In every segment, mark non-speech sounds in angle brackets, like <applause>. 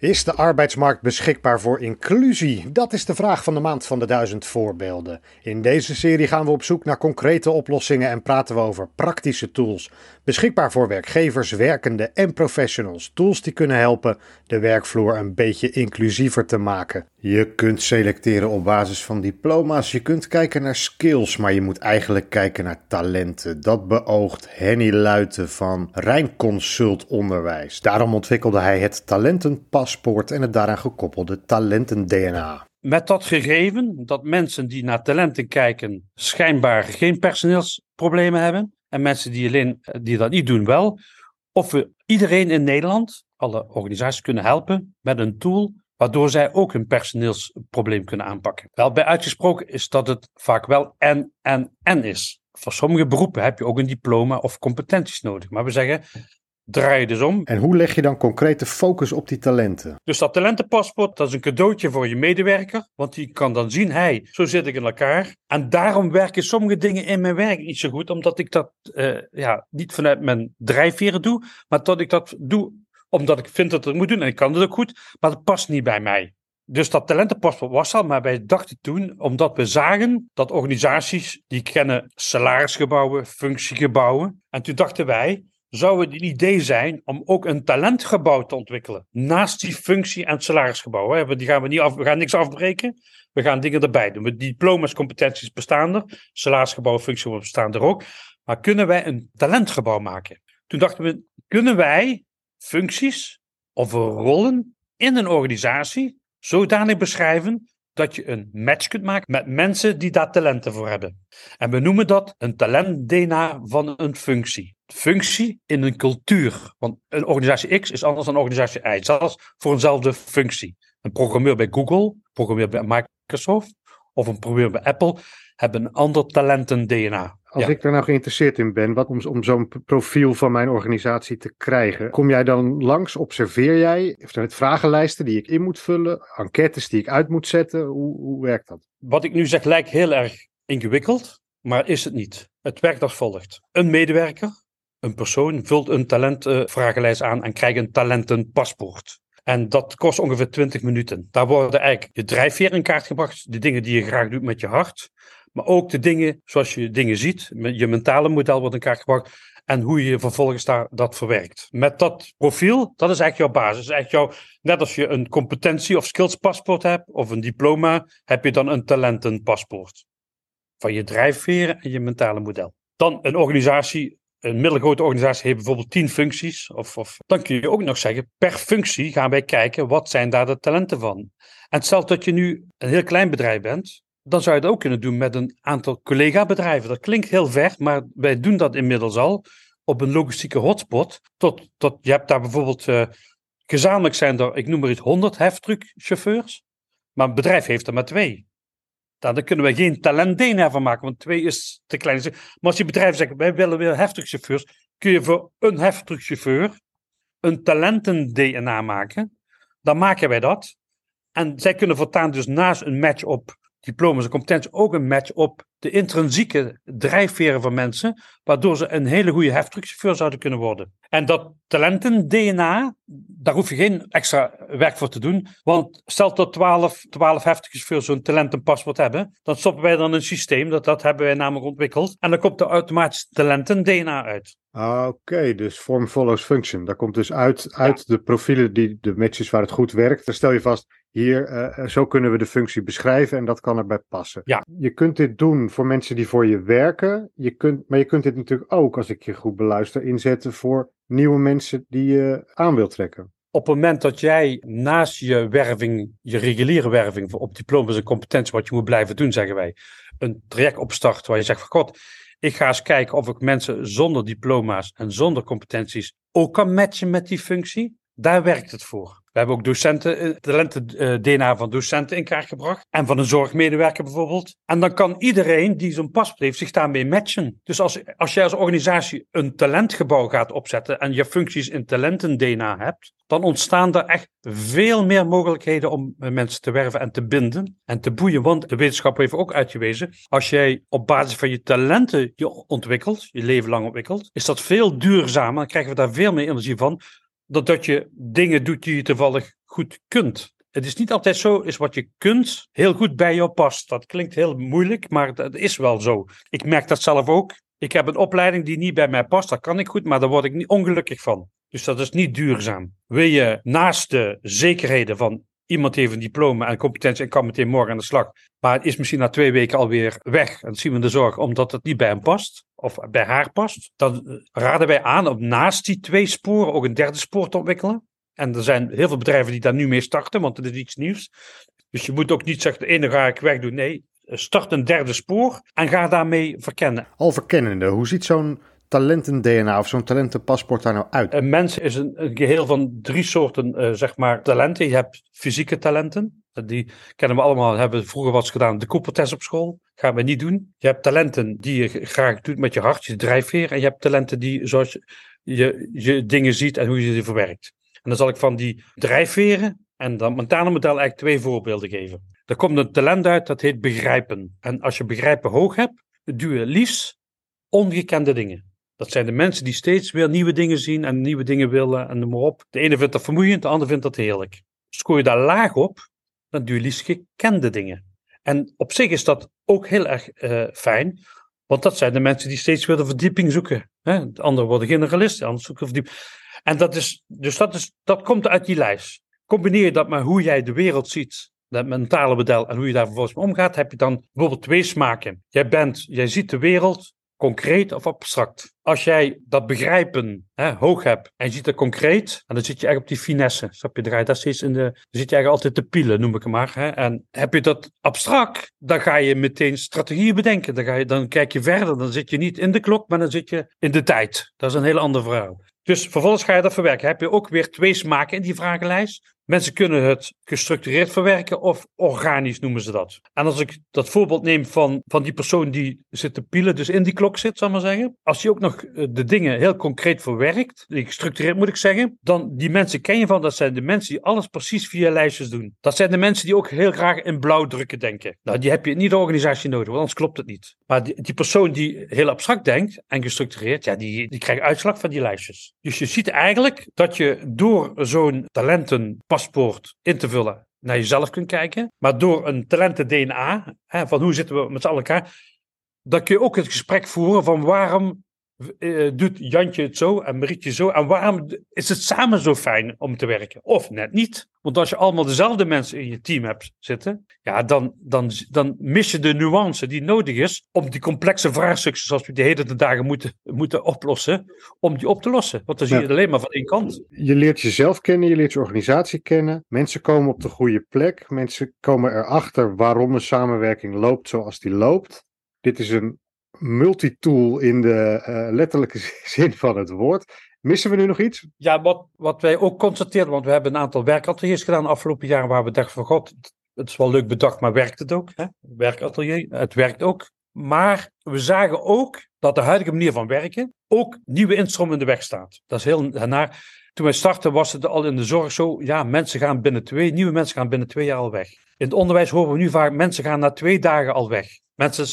Is de arbeidsmarkt beschikbaar voor inclusie? Dat is de vraag van de maand van de duizend voorbeelden. In deze serie gaan we op zoek naar concrete oplossingen en praten we over praktische tools. Beschikbaar voor werkgevers, werkenden en professionals. Tools die kunnen helpen de werkvloer een beetje inclusiever te maken. Je kunt selecteren op basis van diploma's, je kunt kijken naar skills, maar je moet eigenlijk kijken naar talenten. Dat beoogt Henny Luiten van Rijnconsult Onderwijs. Daarom ontwikkelde hij het talentenpaspoort en het daaraan gekoppelde talenten-DNA. Met dat gegeven dat mensen die naar talenten kijken schijnbaar geen personeelsproblemen hebben en mensen die, alleen, die dat niet doen wel, of we iedereen in Nederland, alle organisaties kunnen helpen met een tool waardoor zij ook hun personeelsprobleem kunnen aanpakken. Wel bij uitgesproken is dat het vaak wel en en en is. Voor sommige beroepen heb je ook een diploma of competenties nodig. Maar we zeggen, draai je dus om. En hoe leg je dan concrete focus op die talenten? Dus dat talentenpaspoort, dat is een cadeautje voor je medewerker. Want die kan dan zien, hey, zo zit ik in elkaar. En daarom werken sommige dingen in mijn werk niet zo goed. Omdat ik dat uh, ja, niet vanuit mijn drijfveren doe. Maar dat ik dat doe omdat ik vind dat het moet doen en ik kan het ook goed, maar het past niet bij mij. Dus dat talentenpaspoort was al, maar wij dachten toen, omdat we zagen dat organisaties die kennen salarisgebouwen, functiegebouwen. En toen dachten wij, zou het een idee zijn om ook een talentgebouw te ontwikkelen. Naast die functie- en salarisgebouwen. Die gaan we, niet af, we gaan niks afbreken. We gaan dingen erbij doen. Diploma's, competenties bestaan er. Salarisgebouwen, functiegebouwen bestaan er ook. Maar kunnen wij een talentgebouw maken? Toen dachten we, kunnen wij functies of rollen in een organisatie zodanig beschrijven dat je een match kunt maken met mensen die daar talenten voor hebben. En we noemen dat een talent-DNA van een functie. Functie in een cultuur. Want een organisatie X is anders dan een organisatie Y, zelfs voor eenzelfde functie. Een programmeur bij Google, programmeur bij Microsoft of een programmeur bij Apple hebben een ander talenten-DNA. Als ik daar nou geïnteresseerd in ben, wat om, om zo'n profiel van mijn organisatie te krijgen, kom jij dan langs, observeer jij, of het vragenlijsten die ik in moet vullen, enquêtes die ik uit moet zetten, hoe, hoe werkt dat? Wat ik nu zeg lijkt heel erg ingewikkeld, maar is het niet. Het werkt als volgt. Een medewerker, een persoon, vult een talentvragenlijst aan en krijgt een talentenpaspoort. En dat kost ongeveer 20 minuten. Daar worden eigenlijk je drijfveer in kaart gebracht, de dingen die je graag doet met je hart. Maar ook de dingen zoals je dingen ziet. Je mentale model wordt in kaart gebracht. En hoe je vervolgens daar, dat verwerkt. Met dat profiel, dat is eigenlijk jouw basis. Eigenlijk jouw, net als je een competentie- of skillspaspoort hebt, of een diploma, heb je dan een talentenpaspoort. Van je drijfveren en je mentale model. Dan een organisatie, een middelgrote organisatie heeft bijvoorbeeld tien functies. Of, of, dan kun je ook nog zeggen, per functie gaan wij kijken, wat zijn daar de talenten van? En stel dat je nu een heel klein bedrijf bent, dan zou je het ook kunnen doen met een aantal collega-bedrijven. Dat klinkt heel ver, maar wij doen dat inmiddels al op een logistieke hotspot. Tot, tot, je hebt daar bijvoorbeeld, uh, gezamenlijk zijn er, ik noem maar iets, 100 heftruckchauffeurs. Maar een bedrijf heeft er maar twee. Daar kunnen we geen talent-DNA van maken, want twee is te klein. Maar als je bedrijf zegt, wij willen weer heftruckchauffeurs, kun je voor een heftruckchauffeur een talenten-DNA maken. Dan maken wij dat. En zij kunnen voortaan dus naast een match op diploma's en competenties ook een match op de intrinsieke drijfveren van mensen, waardoor ze een hele goede heftruckchauffeur zouden kunnen worden. En dat talenten-DNA, daar hoef je geen extra werk voor te doen, want stel dat 12, 12 heftruckchauffeurs zo'n talentenpaspoort hebben, dan stoppen wij dan een systeem, dat, dat hebben wij namelijk ontwikkeld, en dan komt er automatisch talenten-DNA uit. Oké, dus form follows function. Daar komt dus uit, uit de profielen, die, de matches waar het goed werkt. Dan stel je vast, hier, uh, zo kunnen we de functie beschrijven en dat kan erbij passen. Ja. Je kunt dit doen voor mensen die voor je werken. Je kunt, maar je kunt dit natuurlijk ook, als ik je goed beluister, inzetten voor nieuwe mensen die je aan wilt trekken. Op het moment dat jij naast je werving, je reguliere werving op diploma's en competenties, wat je moet blijven doen, zeggen wij, een traject opstart waar je zegt van god, ik ga eens kijken of ik mensen zonder diploma's en zonder competenties ook kan matchen met die functie. Daar werkt het voor. We hebben ook docenten, eh, talenten-DNA eh, van docenten in kaart gebracht. En van een zorgmedewerker bijvoorbeeld. En dan kan iedereen die zo'n paspoort heeft zich daarmee matchen. Dus als, als jij als organisatie een talentgebouw gaat opzetten en je functies in talenten-DNA hebt, dan ontstaan er echt veel meer mogelijkheden om mensen te werven en te binden en te boeien. Want de wetenschap heeft ook uitgewezen, als jij op basis van je talenten je ontwikkelt, je leven lang ontwikkelt, is dat veel duurzamer. Dan krijgen we daar veel meer energie van dat, dat je dingen doet die je toevallig goed kunt. Het is niet altijd zo, is wat je kunt heel goed bij jou past. Dat klinkt heel moeilijk, maar dat is wel zo. Ik merk dat zelf ook. Ik heb een opleiding die niet bij mij past, dat kan ik goed, maar daar word ik niet ongelukkig van. Dus dat is niet duurzaam. Wil je naast de zekerheden van iemand heeft een diploma en competentie en kan meteen morgen aan de slag, maar het is misschien na twee weken alweer weg en zien we de zorg omdat het niet bij hem past of bij haar past, dan raden wij aan om naast die twee sporen ook een derde spoor te ontwikkelen. En er zijn heel veel bedrijven die daar nu mee starten, want het is iets nieuws. Dus je moet ook niet zeggen, de ene ga ik wegdoen. Nee, start een derde spoor en ga daarmee verkennen. Al verkennende, hoe ziet zo'n talenten-DNA of zo'n talentenpaspoort daar nou uit? Een mens is een, geheel van drie soorten uh, zeg maar, talenten. Je hebt fysieke talenten. Die kennen we allemaal, hebben vroeger wat gedaan. De Cooper-test op school. Gaan we niet doen. Je hebt talenten die je graag doet met je hart, je drijfveer. En je hebt talenten die, zoals je, je, je dingen ziet en hoe je ze verwerkt. En dan zal ik van die drijfveren en dat mentale model eigenlijk twee voorbeelden geven. Er komt een talent uit dat heet begrijpen. En als je begrijpen hoog hebt, doe je liefst ongekende dingen. Dat zijn de mensen die steeds weer nieuwe dingen zien en nieuwe dingen willen en noem maar op. De ene vindt dat vermoeiend, de ander vindt dat heerlijk. Scoor je daar laag op, dan doe je liefst gekende dingen. En op zich is dat ook heel erg uh, fijn, want dat zijn de mensen die steeds weer de verdieping zoeken. Hè? De anderen worden generalisten, de anderen zoeken verdieping. En dat is, dus dat, is, dat komt uit die lijst. Combineer dat met hoe jij de wereld ziet, dat mentale model, en hoe je daar vervolgens mee omgaat, heb je dan bijvoorbeeld twee smaken. Jij bent, jij ziet de wereld concreet of abstract. Als jij dat begrijpen hè, hoog hebt en je ziet het concreet, en dan zit je eigenlijk op die finesse. Snap je? Dan, steeds in de, zit je eigenlijk altijd te pielen, noem ik het maar. Hè. En heb je dat abstract, dan ga je meteen strategieën bedenken. Dan, ga je, dan kijk je verder. Dan zit je niet in de klok, maar dan zit je in de tijd. Dat is een hele andere verhaal. Dus vervolgens ga je dat verwerken. Heb je ook weer twee smaken in die vragenlijst. Mensen kunnen het gestructureerd verwerken of organisch noemen ze dat. En als ik dat voorbeeld neem van, van die persoon die zit te pielen, dus in die klok zit, zal ik maar zeggen. Als je ook nog eh, de dingen heel concreet verwerkt, gestructureerd moet ik zeggen, dan die mensen ken je van, dat zijn de mensen die alles precies via lijstjes doen. Dat zijn de mensen die ook heel graag in blauwdrukken denken. Nou, die heb je niet de organisatie nodig, want anders klopt het niet. Maar die, die persoon die heel abstract denkt en gestructureerd, ja, die, die krijgt uitslag van die lijstjes. Dus je ziet eigenlijk dat je door zo'n talentenpaspoort in te vullen naar jezelf kunt kijken, maar door een talenten-DNA, van hoe zitten we met z'n allen elkaar, dan kun je ook het gesprek voeren van waarom uh, doet Jantje het zo en Marietje zo? En waarom is het samen zo fijn om te werken? Of net niet. Want als je allemaal dezelfde mensen in je team hebt zitten, ja, dan, dan, dan mis je de nuance die nodig is om die complexe vraagstukken, zoals we de hele dagen moeten, moeten oplossen, om die op te lossen. Want dan zie je het alleen maar van één kant. Je leert jezelf kennen, je leert je organisatie kennen. Mensen komen op de goede plek. Mensen komen erachter waarom een samenwerking loopt zoals die loopt. Dit is een multitool in de uh, letterlijke <laughs> zin van het woord. Missen we nu nog iets? Ja, wat, wat wij ook constateren, want we hebben een aantal werkateliers gedaan de afgelopen jaren waar we dachten van god, het is wel leuk bedacht, maar werkt het ook? Hè? Werkatelier, het werkt ook. Maar we zagen ook dat de huidige manier van werken ook nieuwe instroom in de weg staat. Dat is heel naar. Toen wij startten was het al in de zorg zo, ja, mensen gaan binnen twee, nieuwe mensen gaan binnen twee jaar al weg. In het onderwijs horen we nu vaak, mensen gaan na twee dagen al weg. Mensen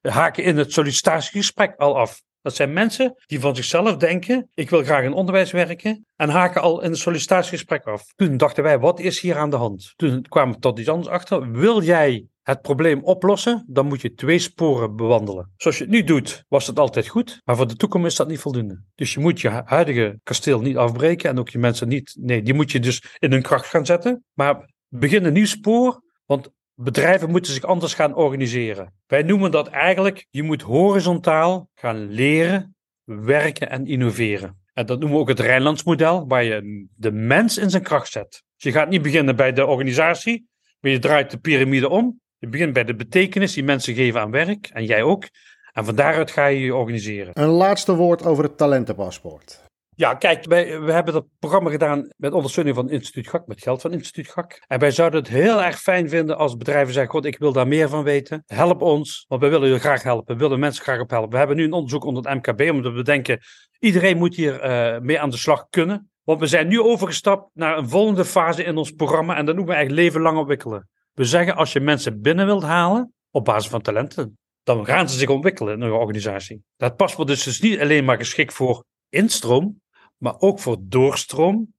haken in het sollicitatiegesprek al af. Dat zijn mensen die van zichzelf denken: ik wil graag in onderwijs werken. En haken al in het sollicitatiegesprek af. Toen dachten wij: wat is hier aan de hand? Toen kwamen we tot iets anders achter. Wil jij het probleem oplossen, dan moet je twee sporen bewandelen. Zoals je het nu doet, was het altijd goed, maar voor de toekomst is dat niet voldoende. Dus je moet je huidige kasteel niet afbreken en ook je mensen niet. Nee, die moet je dus in hun kracht gaan zetten. Maar begin een nieuw spoor, want bedrijven moeten zich anders gaan organiseren. Wij noemen dat eigenlijk, je moet horizontaal gaan leren, werken en innoveren. En dat noemen we ook het Rijnlands model, waar je de mens in zijn kracht zet. Dus je gaat niet beginnen bij de organisatie, maar je draait de piramide om. Je begint bij de betekenis die mensen geven aan werk, en jij ook. En van daaruit ga je je organiseren. Een laatste woord over het talentenpaspoort. Ja, kijk, wij, we hebben dat programma gedaan met ondersteuning van Instituut GAK, met geld van Instituut GAK. En wij zouden het heel erg fijn vinden als bedrijven zeggen, god, ik wil daar meer van weten. Help ons, want we willen je graag helpen. We willen mensen graag op helpen. We hebben nu een onderzoek onder het MKB, omdat we denken, iedereen moet hier uh, mee aan de slag kunnen. Want we zijn nu overgestapt naar een volgende fase in ons programma en dat noemen we eigenlijk leven lang ontwikkelen. We zeggen, als je mensen binnen wilt halen, op basis van talenten, dan gaan ze zich ontwikkelen in een organisatie. Dat paspoort is dus niet alleen maar geschikt voor instroom, maar ook voor doorstroom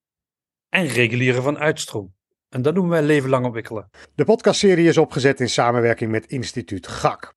en reguleren van uitstroom. En dat noemen wij leven lang ontwikkelen. De podcastserie is opgezet in samenwerking met instituut GAK.